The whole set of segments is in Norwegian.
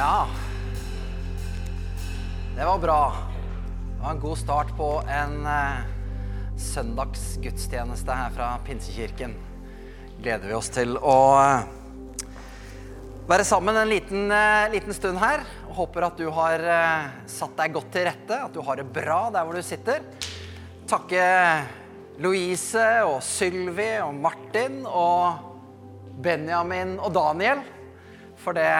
Ja. Det var bra. Det var en god start på en eh, søndagsgudstjeneste her fra Pinsekirken. Gleder vi oss til å eh, være sammen en liten, eh, liten stund her. Håper at du har eh, satt deg godt til rette, at du har det bra der hvor du sitter. Takke Louise og Sylvi og Martin og Benjamin og Daniel for det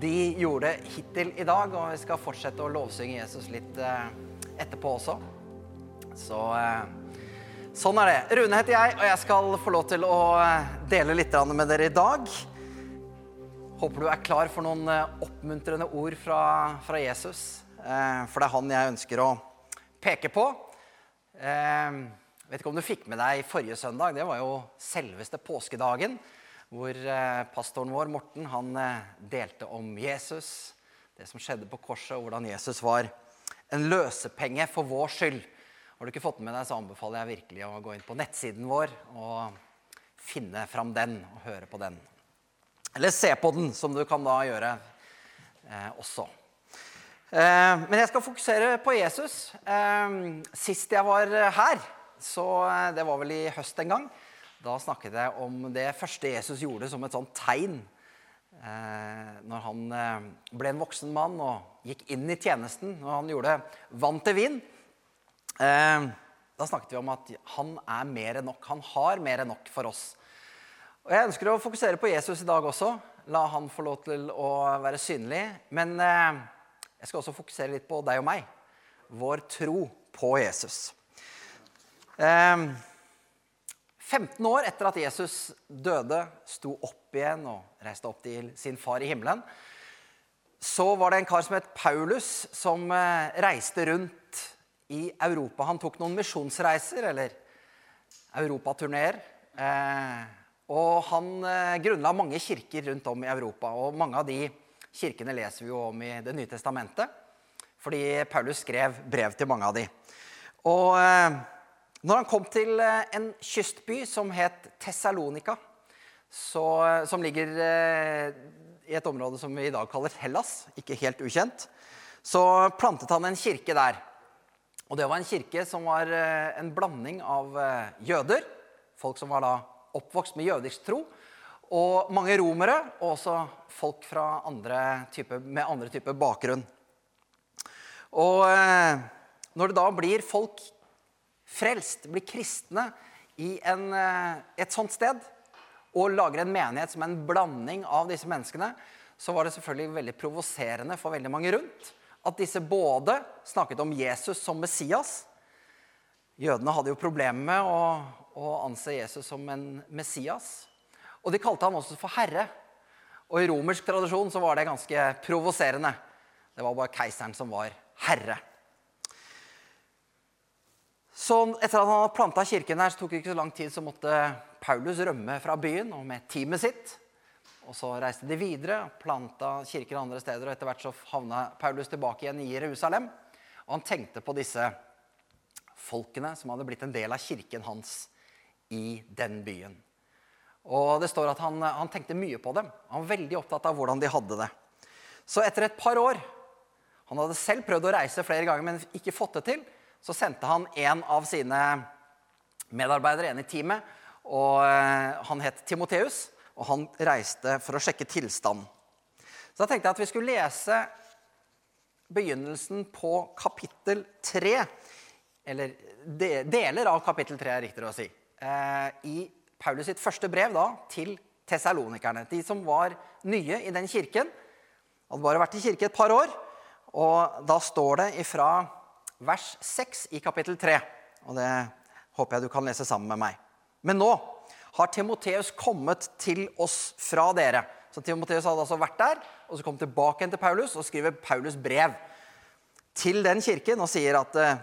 de gjorde hittil i dag. Og vi skal fortsette å lovsynge Jesus litt eh, etterpå også. Så eh, sånn er det. Rune heter jeg, og jeg skal få lov til å eh, dele litt med dere i dag. Håper du er klar for noen oppmuntrende ord fra, fra Jesus. For det er han jeg ønsker å peke på. Eh, vet ikke om du fikk med deg forrige søndag. Det var jo selveste påskedagen. Hvor eh, pastoren vår, Morten, han eh, delte om Jesus. Det som skjedde på korset, og hvordan Jesus var en løsepenge for vår skyld. Har du ikke fått den med deg, så anbefaler jeg virkelig å gå inn på nettsiden vår og finne fram den og høre på den. Eller se på den, som du kan da gjøre eh, også. Eh, men jeg skal fokusere på Jesus. Eh, sist jeg var her, så eh, det var vel i høst en gang, da snakket jeg om det første Jesus gjorde som et sånt tegn. Eh, når han eh, ble en voksen mann og gikk inn i tjenesten, når han gjorde vann til vin. Eh, da snakket vi om at han er mer enn nok. Han har mer enn nok for oss. Og Jeg ønsker å fokusere på Jesus i dag også. La han få lov til å være synlig. Men eh, jeg skal også fokusere litt på deg og meg. Vår tro på Jesus. Eh, 15 år etter at Jesus døde, sto opp igjen og reiste opp til sin far i himmelen, så var det en kar som het Paulus, som eh, reiste rundt i Europa. Han tok noen misjonsreiser, eller europaturneer. Eh, og han eh, grunnla mange kirker rundt om i Europa. Og mange av de kirkene leser vi jo om i Det nye testamentet. Fordi Paulus skrev brev til mange av de. Og når han kom til eh, en kystby som het Tessalonika, som ligger eh, i et område som vi i dag kaller Hellas, ikke helt ukjent, så plantet han en kirke der. Og det var en kirke som var eh, en blanding av eh, jøder, folk som var da oppvokst med jødisk tro, og mange romere, og også folk andre type, med andre typer bakgrunn. Og eh, når det da blir folk frelst, blir kristne i en, eh, et sånt sted, og lager en menighet som er en blanding av disse menneskene, så var det selvfølgelig veldig provoserende for veldig mange rundt at disse både snakket om Jesus som Messias Jødene hadde jo problemer med å, å anse Jesus som en Messias. Og de kalte han også for herre. Og i romersk tradisjon så var det ganske provoserende. Det var bare keiseren som var herre. Så etter at han hadde planta kirken her, så tok det ikke så lang tid, så måtte Paulus rømme fra byen og med teamet sitt. Og så reiste de videre, planta kirker andre steder, og etter hvert så havna Paulus tilbake igjen i Jerusalem. Og han tenkte på disse folkene som hadde blitt en del av kirken hans i den byen. Og det står at han, han tenkte mye på dem. Han var veldig opptatt av hvordan de hadde det. Så etter et par år Han hadde selv prøvd å reise flere ganger, men ikke fått det til så sendte han en av sine medarbeidere, en i teamet, og eh, han het Timoteus. Og han reiste for å sjekke tilstand. Så da tenkte jeg at vi skulle lese begynnelsen på kapittel 3. Eller de, deler av kapittel 3, er riktigere å si. Eh, I Paulus sitt første brev da, til tessalonikerne. De som var nye i den kirken. Hadde bare vært i kirke et par år. Og da står det ifra vers 6 i kapittel 3. Og det håper jeg du kan lese sammen med meg. Men nå har Timoteus kommet til oss fra dere. Så Timoteus hadde altså vært der, og så kom tilbake igjen til Paulus og skriver Paulus brev til den kirken og sier at eh,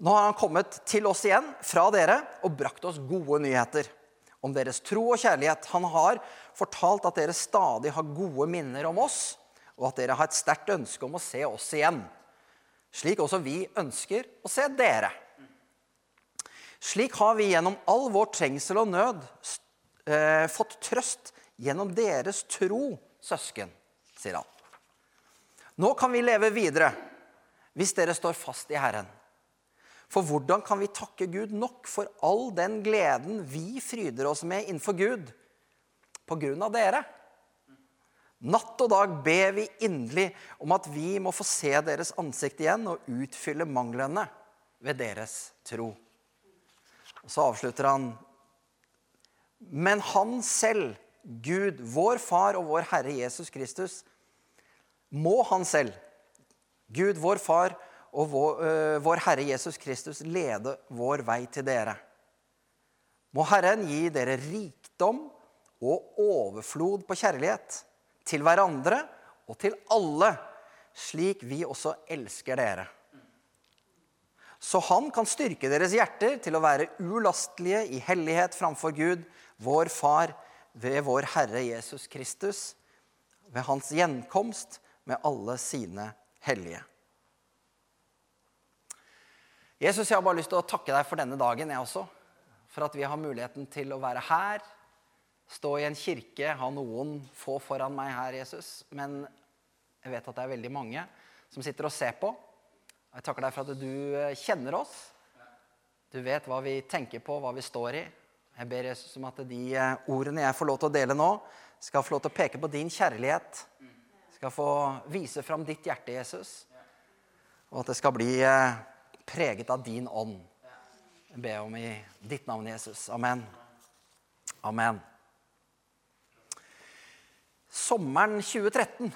nå har han kommet til oss igjen fra dere og brakt oss gode nyheter om deres tro og kjærlighet. Han har fortalt at dere stadig har gode minner om oss, og at dere har et sterkt ønske om å se oss igjen slik også vi ønsker å se dere. Slik har vi gjennom all vår trengsel og nød eh, fått trøst gjennom deres tro, søsken, sier han. Nå kan vi leve videre hvis dere står fast i Herren. For hvordan kan vi takke Gud nok for all den gleden vi fryder oss med innenfor Gud på grunn av dere? Natt og dag ber vi inderlig om at vi må få se deres ansikt igjen og utfylle manglene ved deres tro. Og Så avslutter han Men han selv, Gud, vår Far og vår Herre Jesus Kristus, må han selv, Gud, vår Far og vår, øh, vår Herre Jesus Kristus, lede vår vei til dere. Må Herren gi dere rikdom og overflod på kjærlighet til hverandre og til alle, slik vi også elsker dere. Så han kan styrke deres hjerter til å være ulastelige i hellighet framfor Gud, vår Far, ved vår Herre Jesus Kristus, ved hans gjenkomst med alle sine hellige. Jesus, jeg har bare lyst til å takke deg for denne dagen, jeg også. For at vi har muligheten til å være her, stå i en kirke, ha noen få foran meg her, Jesus. Men jeg vet at det er veldig mange som sitter og ser på. Jeg takker deg for at du eh, kjenner oss. Du vet hva vi tenker på, hva vi står i. Jeg ber Jesus om at de eh, ordene jeg får lov til å dele nå, skal få lov til å peke på din kjærlighet. Skal få vise fram ditt hjerte, Jesus. Og at det skal bli eh, preget av din ånd. Jeg ber om i ditt navn, Jesus. Amen. Amen. Sommeren 2013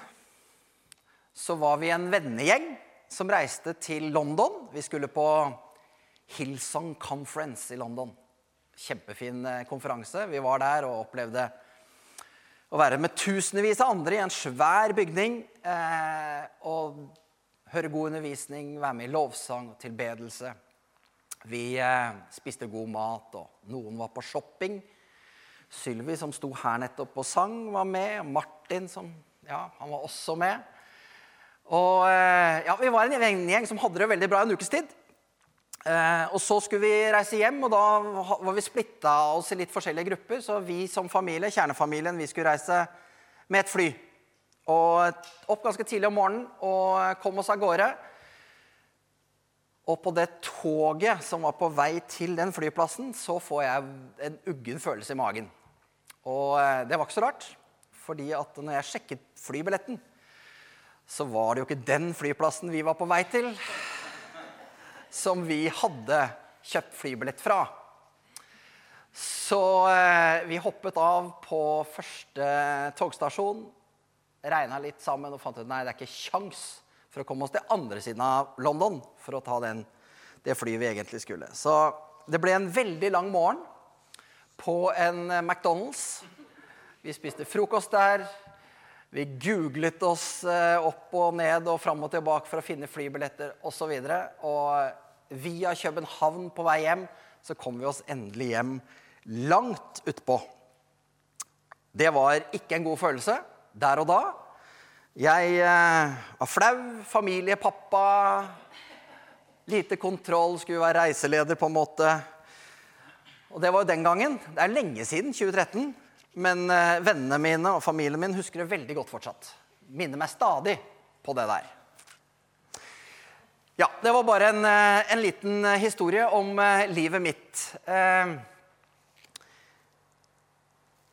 så var vi en vennegjeng som reiste til London. Vi skulle på Hillsong Conference i London. Kjempefin eh, konferanse. Vi var der og opplevde å være med tusenvis av andre i en svær bygning. Eh, og høre god undervisning, være med i lovsang og tilbedelse. Vi eh, spiste god mat, og noen var på shopping. Sylvi, som sto her nettopp og sang, var med. Og Martin, som ja, han var også med. Og eh, ja, Vi var en vennegjeng som hadde det veldig bra en ukes tid. Eh, og Så skulle vi reise hjem, og da var vi splitta oss i litt forskjellige grupper. Så vi som familie, kjernefamilien, vi skulle reise med et fly. Og Opp ganske tidlig om morgenen og kom oss av gårde. Og på det toget som var på vei til den flyplassen, så får jeg en uggen følelse i magen. Og eh, det var ikke så rart, fordi at når jeg sjekket flybilletten, så var det jo ikke den flyplassen vi var på vei til, som vi hadde kjøpt flybillett fra. Så eh, vi hoppet av på første togstasjon, regna litt sammen og fant ut nei, det er ikke kjangs for å komme oss til andre siden av London for å ta den, det flyet vi egentlig skulle. Så det ble en veldig lang morgen på en McDonald's. Vi spiste frokost der. Vi googlet oss eh, opp og ned og fram og tilbake for å finne flybilletter osv. Og, så og via København på vei hjem så kom vi oss endelig hjem langt utpå. Det var ikke en god følelse der og da. Jeg eh, var flau. Familie, pappa. Lite kontroll. Skulle være reiseleder, på en måte. Og det var jo den gangen. Det er lenge siden. 2013. Men eh, vennene mine og familien min husker det veldig godt fortsatt. Minner meg stadig på det der. Ja, det var bare en, eh, en liten historie om livet mitt.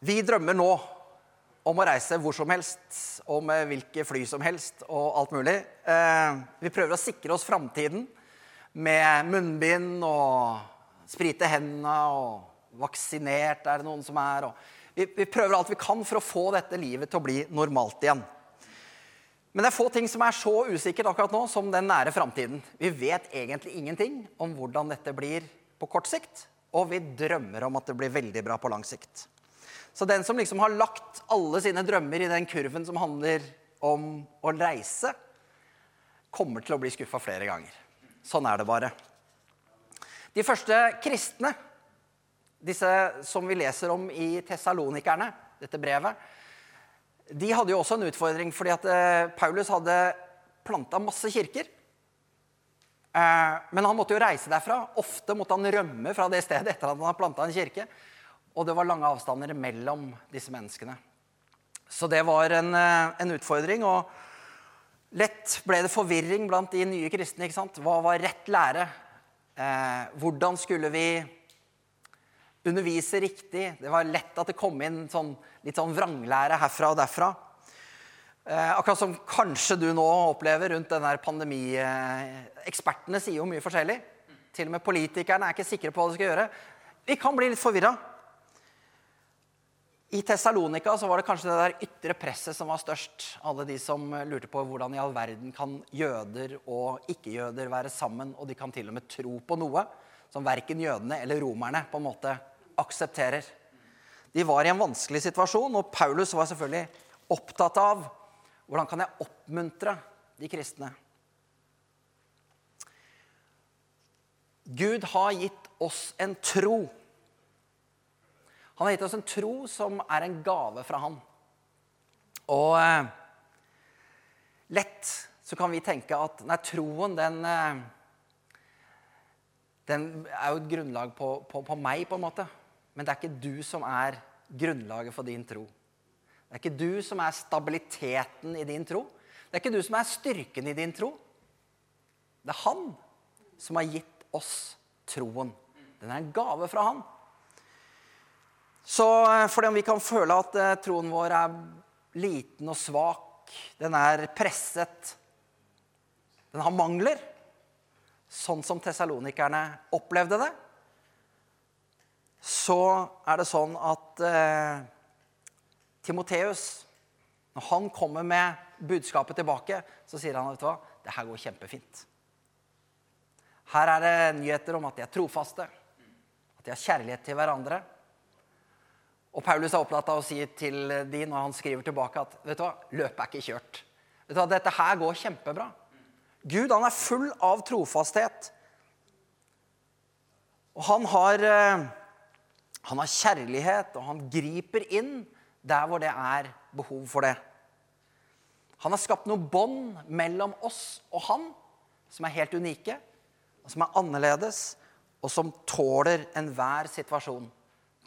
Vi drømmer nå om å reise hvor som helst, og med hvilke fly som helst og alt mulig. Vi prøver å sikre oss framtiden med munnbind og sprite hendene og vaksinert er det noen som er. vi, vi prøver alt vi kan for å få dette livet til å bli normalt igjen. Men det er få ting som er så usikkert akkurat nå som den nære framtiden. Vi vet egentlig ingenting om hvordan dette blir på kort sikt, og vi drømmer om at det blir veldig bra på lang sikt. Så den som liksom har lagt alle sine drømmer i den kurven som handler om å reise, kommer til å bli skuffa flere ganger. Sånn er det bare. De første kristne disse som vi leser om i Tessalonikerne, dette brevet, de hadde jo også en utfordring fordi at eh, Paulus hadde planta masse kirker. Eh, men han måtte jo reise derfra. Ofte måtte han rømme fra det stedet etter at han hadde planta en kirke. Og det var lange avstander mellom disse menneskene. Så det var en, eh, en utfordring. Og Lett ble det forvirring blant de nye kristne. ikke sant? Hva var rett lære? Eh, hvordan skulle vi undervise riktig? Det var lett at det kom inn sånn, litt sånn vranglære herfra og derfra. Eh, akkurat som kanskje du nå opplever rundt denne pandemi... Eh, ekspertene sier jo mye forskjellig. Til og med politikerne er ikke sikre på hva de skal gjøre. Vi kan bli litt forvirra. I Tessalonika var det kanskje det der ytre presset som var størst. Alle de som lurte på hvordan i all verden kan jøder og ikke-jøder være sammen, og de kan til og med tro på noe som verken jødene eller romerne på en måte aksepterer. De var i en vanskelig situasjon, og Paulus var selvfølgelig opptatt av hvordan kan jeg oppmuntre de kristne. Gud har gitt oss en tro han har gitt oss en tro som er en gave fra han. Og eh, lett så kan vi tenke at nei, troen, den eh, Den er jo et grunnlag på, på, på, meg, på en måte. Men det er ikke du som er grunnlaget for din tro. Det er ikke du som er stabiliteten i din tro. Det er ikke du som er styrken i din tro. Det er han som har gitt oss troen. Den er en gave fra han. Så eh, fordi om vi kan føle at eh, troen vår er liten og svak, den er presset, den har mangler, sånn som tessalonikerne opplevde det, så er det sånn at eh, Timoteus, når han kommer med budskapet tilbake, så sier han vet du hva, det her går kjempefint. Her er det nyheter om at de er trofaste, at de har kjærlighet til hverandre. Og Paulus er opptatt av å si til de når han skriver tilbake, at vet du hva, løpet er ikke kjørt. Vet du hva, Dette her går kjempebra. Gud han er full av trofasthet. Og han har, eh, han har kjærlighet, og han griper inn der hvor det er behov for det. Han har skapt noen bånd mellom oss og han som er helt unike, og som er annerledes, og som tåler enhver situasjon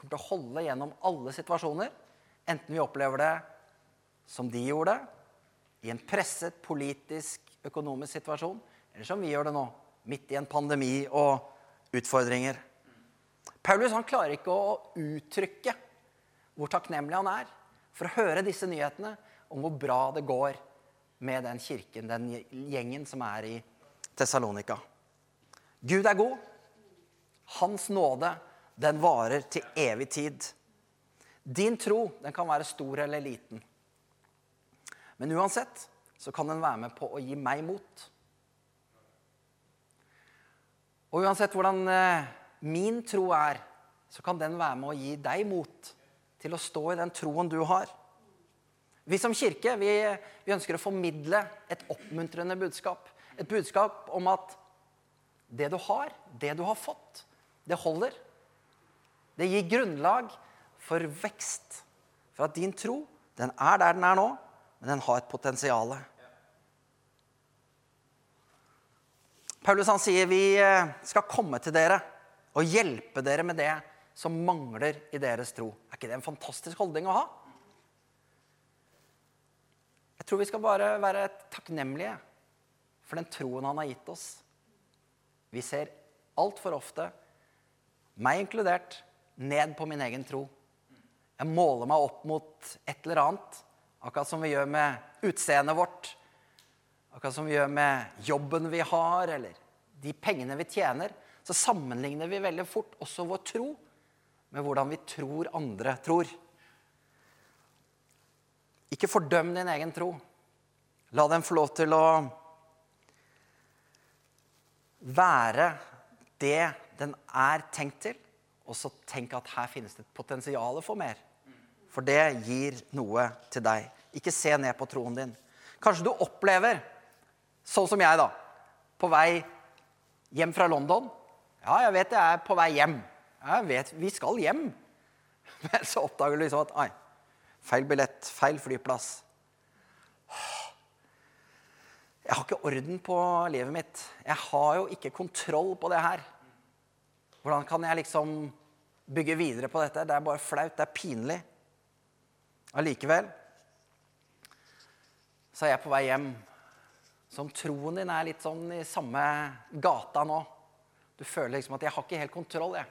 kommer til å holde gjennom alle situasjoner. Enten vi opplever det som de gjorde, i en presset politisk, økonomisk situasjon, eller som vi gjør det nå, midt i en pandemi og utfordringer. Paulus han klarer ikke å uttrykke hvor takknemlig han er for å høre disse nyhetene om hvor bra det går med den kirken, den gjengen som er i Tessalonika. Gud er god. Hans nåde den varer til evig tid. Din tro den kan være stor eller liten. Men uansett så kan den være med på å gi meg mot. Og uansett hvordan eh, min tro er, så kan den være med å gi deg mot til å stå i den troen du har. Vi som kirke vi, vi ønsker å formidle et oppmuntrende budskap. Et budskap om at det du har, det du har fått, det holder. Det gir grunnlag for vekst. For at din tro, den er der den er nå, men den har et potensial. Paulus han sier vi eh, skal komme til dere og hjelpe dere med det som mangler i deres tro. Er ikke det en fantastisk holdning å ha? Jeg tror vi skal bare være takknemlige for den troen han har gitt oss. Vi ser altfor ofte, meg inkludert, ned på min egen tro. Jeg måler meg opp mot et eller annet, akkurat som vi gjør med utseendet vårt. Akkurat som vi gjør med jobben vi har, eller de pengene vi tjener. Så sammenligner vi veldig fort også vår tro med hvordan vi tror andre tror. Ikke fordøm din egen tro. La den få lov til å være det den er tenkt til og så tenk at her finnes det et potensial for mer. For det gir noe til deg. Ikke se ned på troen din. Kanskje du opplever, sånn som jeg, da, på vei hjem fra London Ja, jeg vet jeg er på vei hjem. Jeg vet, Vi skal hjem. Men så oppdager du liksom at Ai, feil billett, feil flyplass. Jeg har ikke orden på livet mitt. Jeg har jo ikke kontroll på det her. Hvordan kan jeg liksom bygge videre på dette? Det er bare flaut. Det er pinlig. Allikevel så er jeg på vei hjem som troen din er litt sånn i samme gata nå. Du føler liksom at 'jeg har ikke helt kontroll', jeg.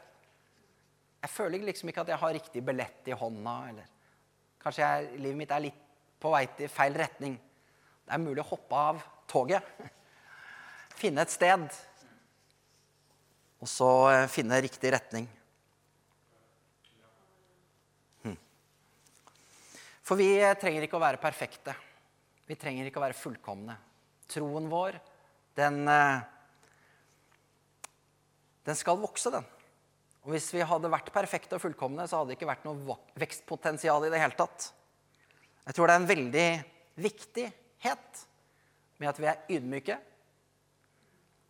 Jeg føler liksom ikke at jeg har riktig billett i hånda. eller Kanskje jeg, livet mitt er litt på vei til feil retning. Det er mulig å hoppe av toget. Finne et sted. Og så eh, finne riktig retning. Hm. For vi eh, trenger ikke å være perfekte. Vi trenger ikke å være fullkomne. Troen vår, den eh, Den skal vokse, den. Og hvis vi hadde vært perfekte og fullkomne, så hadde det ikke vært noe vekstpotensial i det hele tatt. Jeg tror det er en veldig viktighet med at vi er ydmyke.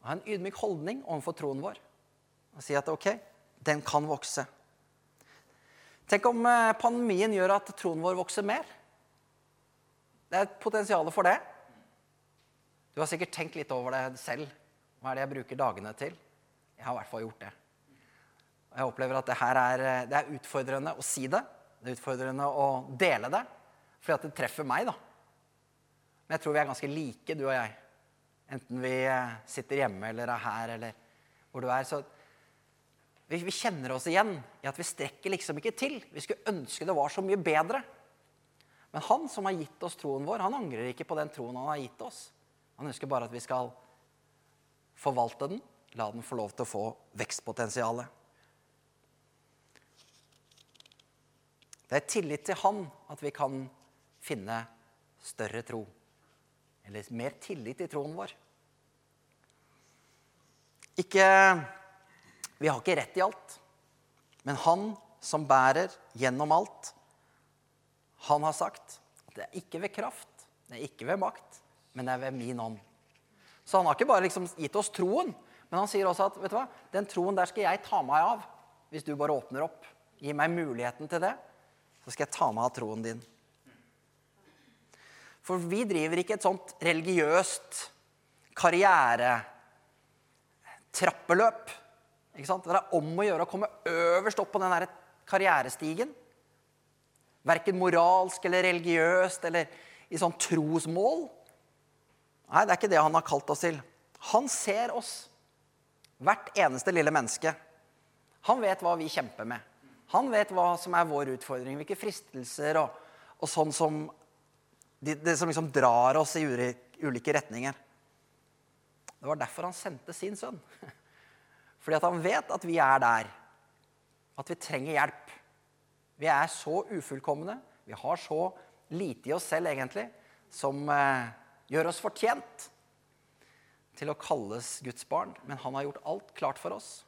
Og har en ydmyk holdning overfor troen vår. Og si at ok, den kan vokse. Tenk om eh, pandemien gjør at troen vår vokser mer. Det er et potensial for det. Du har sikkert tenkt litt over det selv. Hva er det jeg bruker dagene til? Jeg har i hvert fall gjort det. Og jeg opplever at det her er, det er utfordrende å si det. Det er utfordrende å dele det, fordi at det treffer meg. da. Men jeg tror vi er ganske like, du og jeg. Enten vi sitter hjemme eller er her eller hvor du er. Så vi, vi kjenner oss igjen i at vi strekker liksom ikke til. Vi skulle ønske det var så mye bedre. Men han som har gitt oss troen vår, han angrer ikke på den troen han har gitt oss. Han ønsker bare at vi skal forvalte den, la den få lov til å få vekstpotensialet. Det er tillit til han at vi kan finne større tro. Eller mer tillit i troen vår. Ikke Vi har ikke rett i alt. Men han som bærer gjennom alt, han har sagt at det er ikke ved kraft, det er ikke ved makt, men det er ved min ånd. Så han har ikke bare liksom gitt oss troen, men han sier også at vet du hva, den troen der skal jeg ta meg av. Hvis du bare åpner opp. Gi meg muligheten til det, så skal jeg ta meg av troen din. For vi driver ikke et sånt religiøst karrieretrappeløp. Ikke sant? Det er om å gjøre å komme øverst opp på den der karrierestigen. Verken moralsk eller religiøst eller i sånn trosmål. Nei, det er ikke det han har kalt oss til. Han ser oss. Hvert eneste lille menneske. Han vet hva vi kjemper med. Han vet hva som er vår utfordring, hvilke fristelser og, og sånn som det, det, som liksom drar oss i ulike retninger. Det var derfor han sendte sin sønn. Fordi at han vet at vi er der. At vi trenger hjelp. Vi er så ufullkomne, vi har så lite i oss selv egentlig, som eh, gjør oss fortjent til å kalles Guds barn. Men han har gjort alt klart for oss.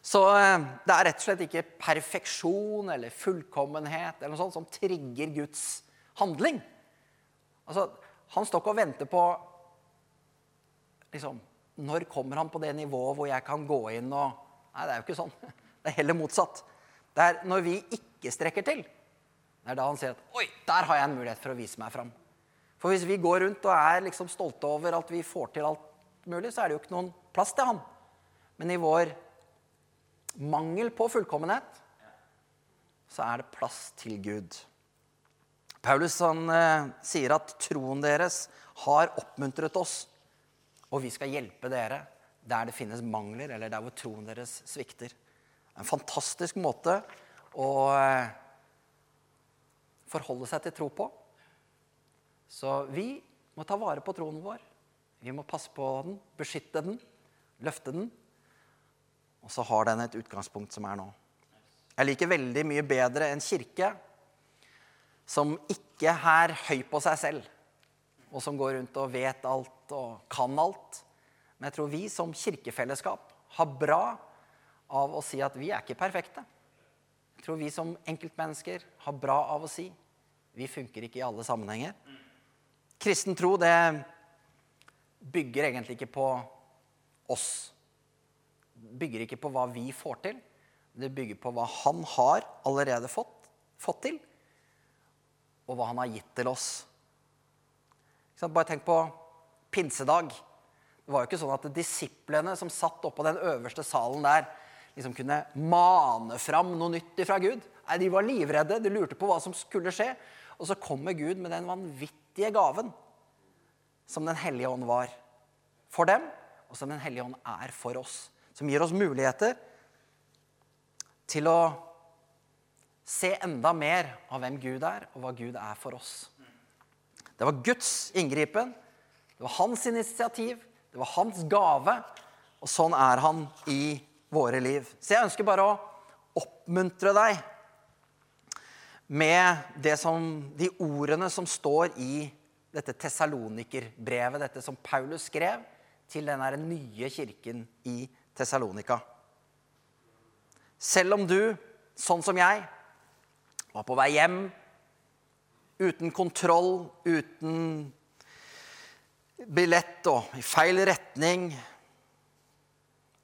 Så eh, det er rett og slett ikke perfeksjon eller fullkommenhet eller noe sånt som trigger Guds handling. Altså, Han står ikke og venter på liksom, Når kommer han på det nivået hvor jeg kan gå inn og Nei, det er jo ikke sånn. Det er heller motsatt. Det er når vi ikke strekker til, det er da han sier at Oi, der har jeg en mulighet for å vise meg fram. For hvis vi går rundt og er liksom stolte over at vi får til alt mulig, så er det jo ikke noen plass til han. Men i vår mangel på fullkommenhet så er det plass til Gud. Paulus han, eh, sier at troen deres har oppmuntret oss, og vi skal hjelpe dere der det finnes mangler, eller der hvor troen deres svikter. En fantastisk måte å eh, forholde seg til tro på. Så vi må ta vare på troen vår. Vi må passe på den, beskytte den, løfte den. Og så har den et utgangspunkt som er nå. Jeg liker veldig mye bedre en kirke som ikke er høy på seg selv, og som går rundt og vet alt og kan alt. Men jeg tror vi som kirkefellesskap har bra av å si at vi er ikke perfekte. Jeg tror vi som enkeltmennesker har bra av å si vi funker ikke i alle sammenhenger. Kristen tro, det bygger egentlig ikke på oss. Bygger ikke på hva vi får til. Det bygger på hva han har allerede fått, fått til, og hva han har gitt til oss. Bare tenk på pinsedag. Det var jo ikke sånn at disiplene som satt oppå den øverste salen der, liksom kunne mane fram noe nytt fra Gud. Nei, De var livredde, de lurte på hva som skulle skje. Og så kommer Gud med den vanvittige gaven som Den hellige ånd var for dem, og som Den hellige ånd er for oss. Som gir oss muligheter til å se enda mer av hvem Gud er, og hva Gud er for oss. Det var Guds inngripen. Det var hans initiativ. Det var hans gave. Og sånn er han i våre liv. Så jeg ønsker bare å oppmuntre deg med som, de ordene som står i dette Tessalonikerbrevet, dette som Paulus skrev til den nye kirken i Tessalonika. Selv om du, sånn som jeg, var på vei hjem uten kontroll, uten billett og i feil retning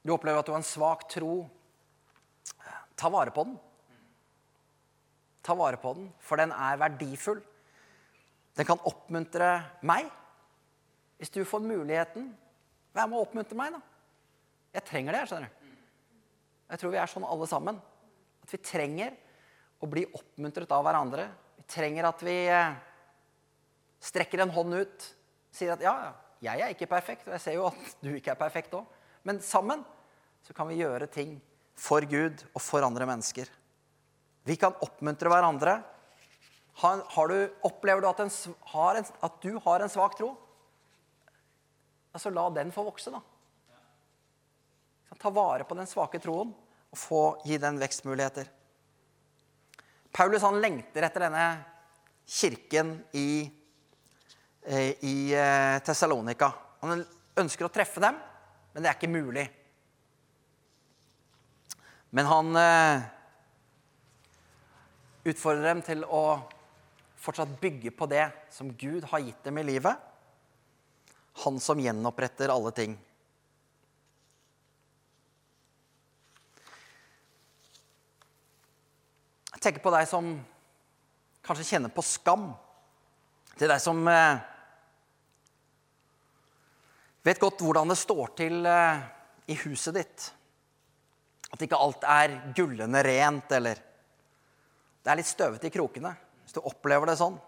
Du opplever at du har en svak tro. Ta vare på den. Ta vare på den, for den er verdifull. Den kan oppmuntre meg. Hvis du får muligheten, vær med å oppmuntre meg, da. Jeg trenger det, skjønner du. Jeg tror vi er sånn alle sammen. At vi trenger å bli oppmuntret av hverandre. Trenger at vi eh, strekker en hånd ut. Sier at ja, jeg er ikke perfekt, og jeg ser jo at du ikke er perfekt òg. Men sammen så kan vi gjøre ting for Gud og for andre mennesker. Vi kan oppmuntre hverandre. Har, har du, opplever du at, en, en, at, du har en svak tro? Altså, la den få vokse, da. Ta vare på den svake troen og få, gi den vekstmuligheter. Paulus han lengter etter denne kirken i, eh, i eh, Tessalonika. Han ønsker å treffe dem, men det er ikke mulig. Men han eh, utfordrer dem til å fortsatt bygge på det som Gud har gitt dem i livet. Han som gjenoppretter alle ting. Tenker på deg som kanskje kjenner på skam. Til deg som eh, vet godt hvordan det står til eh, i huset ditt. At ikke alt er gullende rent, eller det er litt støvete i krokene. Hvis du opplever det sånn.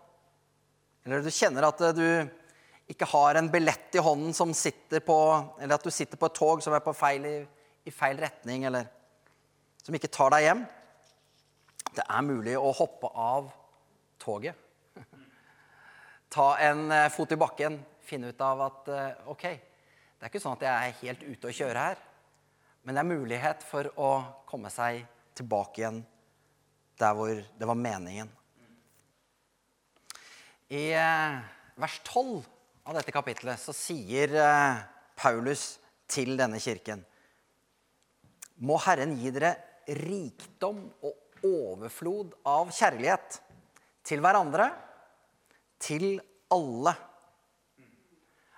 Eller du kjenner at eh, du ikke har en billett i hånden som sitter på Eller at du sitter på et tog som er på feil, i feil retning, eller som ikke tar deg hjem. Det er mulig å hoppe av toget. Ta en eh, fot i bakken, finne ut av at eh, ok, det er ikke sånn at jeg er helt ute å kjøre her. Men det er mulighet for å komme seg tilbake igjen der hvor det var meningen. I eh, vers 12 av dette kapitlet så sier Paulus til denne kirken Må Herren gi dere rikdom og overflod av kjærlighet til hverandre, til alle.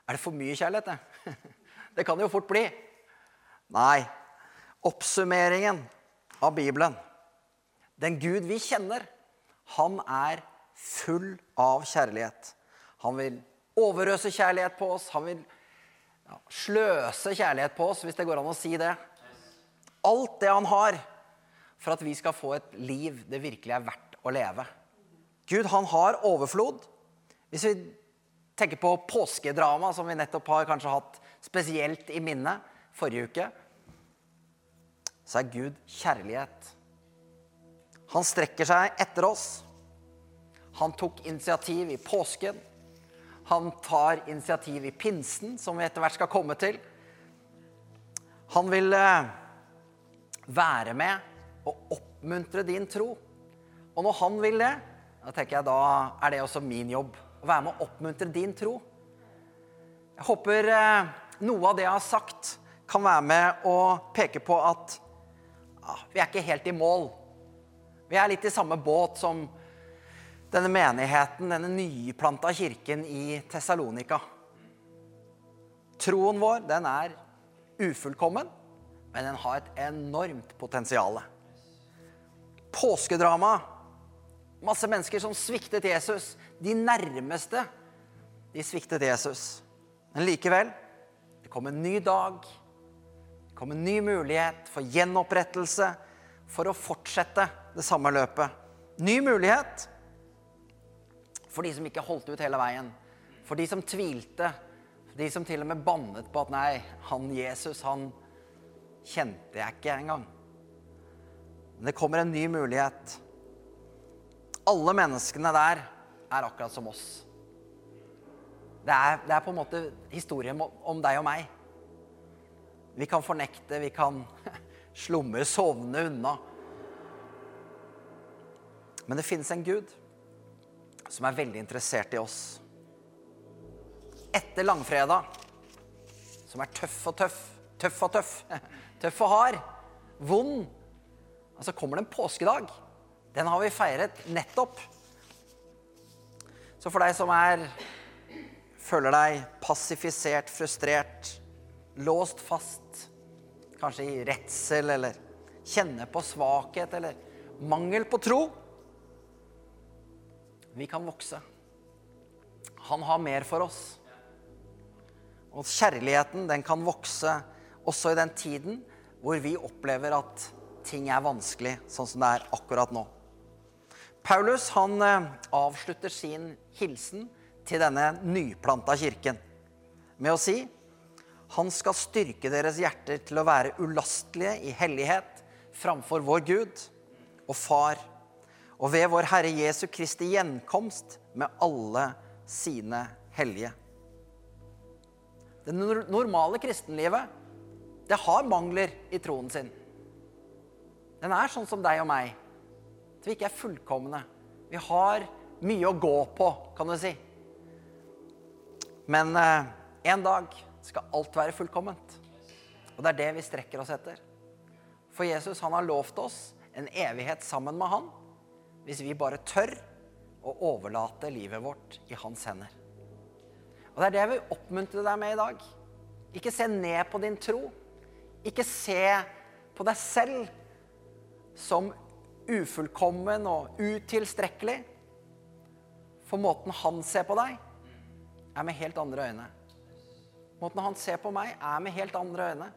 Er det for mye kjærlighet, det? Det kan det jo fort bli. Nei. Oppsummeringen av Bibelen. Den Gud vi kjenner, han er full av kjærlighet. Han vil overøse kjærlighet på oss. Han vil sløse kjærlighet på oss, hvis det går an å si det. Alt det han har, for at vi skal få et liv det virkelig er verdt å leve. Gud, han har overflod. Hvis vi tenker på påskedrama, som vi nettopp har kanskje hatt spesielt i minnet forrige uke, så er Gud kjærlighet. Han strekker seg etter oss. Han tok initiativ i påsken. Han tar initiativ i pinsen, som vi etter hvert skal komme til. Han vil eh, være med og oppmuntre din tro. Og når han vil det, da tenker jeg da er det også min jobb. Å være med å oppmuntre din tro. Jeg håper eh, noe av det jeg har sagt, kan være med å peke på at ja, vi er ikke helt i mål. Vi er litt i samme båt som denne menigheten, denne nyplanta kirken i Tessalonika. Troen vår, den er ufullkommen, men den har et enormt potensial påskedrama. Masse mennesker som sviktet Jesus. De nærmeste, de sviktet Jesus. Men likevel, det kom en ny dag. Det kom en ny mulighet for gjenopprettelse, for å fortsette det samme løpet. Ny mulighet for de som ikke holdt ut hele veien. For de som tvilte, For De som til og med bannet på at nei, han Jesus, han kjente jeg ikke engang. Men det kommer en ny mulighet. Alle menneskene der er akkurat som oss. Det er, det er på en måte historien om deg og meg. Vi kan fornekte, vi kan slumre, sovne unna. Men det finnes en Gud som er veldig interessert i oss. Etter langfredag, som er tøff og tøff, tøff og tøff, tøff og hard, vond, og så kommer det en påskedag. Den har vi feiret nettopp. Så for deg som er føler deg passifisert, frustrert, låst fast, kanskje i redsel eller kjenner på svakhet eller mangel på tro Vi kan vokse. Han har mer for oss. Og kjærligheten, den kan vokse også i den tiden hvor vi opplever at ting er vanskelig, sånn som det er akkurat nå. Paulus han eh, avslutter sin hilsen til denne nyplanta kirken med å si han skal styrke deres hjerter til å være ulastelige i hellighet framfor vår Gud og Far, og ved vår Herre Jesu Kristi gjenkomst med alle sine hellige. Det normale kristenlivet, det har mangler i troen sin. Den er sånn som deg og meg. At vi ikke er fullkomne. Vi har mye å gå på, kan du si. Men eh, en dag skal alt være fullkomment. Og det er det vi strekker oss etter. For Jesus han har lovt oss en evighet sammen med han hvis vi bare tør å overlate livet vårt i hans hender. Og Det er det jeg vil oppmuntre deg med i dag. Ikke se ned på din tro. Ikke se på deg selv som ufullkommen og utilstrekkelig. For måten han ser på deg, er med helt andre øyne. Måten han ser på meg, er med helt andre øyne.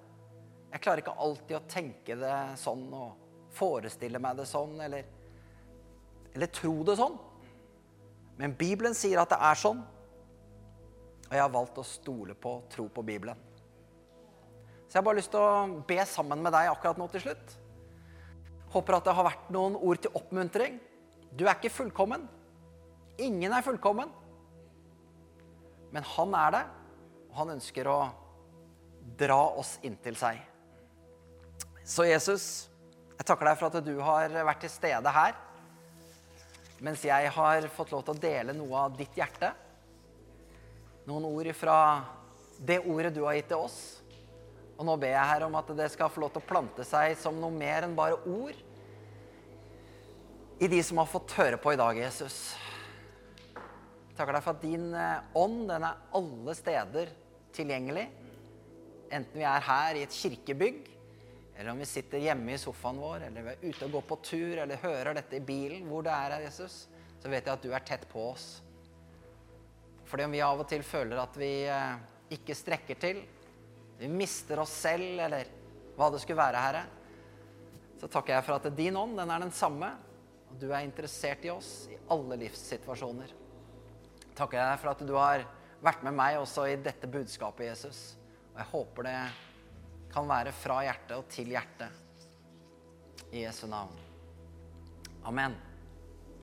Jeg klarer ikke alltid å tenke det sånn og forestille meg det sånn eller, eller tro det sånn. Men Bibelen sier at det er sånn. Og jeg har valgt å stole på tro på Bibelen. Så jeg har bare lyst til å be sammen med deg akkurat nå til slutt. Håper at det har vært noen ord til oppmuntring. Du er ikke fullkommen. Ingen er fullkommen. Men han er det, og han ønsker å dra oss inntil seg. Så Jesus, jeg takker deg for at du har vært til stede her mens jeg har fått lov til å dele noe av ditt hjerte. Noen ord fra det ordet du har gitt til oss. Og nå ber jeg her om at det skal få lov til å plante seg som noe mer enn bare ord i de som har fått høre på i dag, Jesus. Takker deg for at din eh, ånd den er alle steder tilgjengelig. Enten vi er her i et kirkebygg, eller om vi sitter hjemme i sofaen vår, eller vi er ute og går på tur, eller hører dette i bilen, hvor det er, Jesus, så vet jeg at du er tett på oss. Fordi om vi av og til føler at vi eh, ikke strekker til, vi mister oss selv, eller hva det skulle være, Herre, så takker jeg for at din ånd den er den samme, og du er interessert i oss i alle livssituasjoner takker jeg for at du har vært med meg også i dette budskapet, Jesus. Og jeg håper det kan være fra hjertet og til hjertet. I Jesu navn. Amen.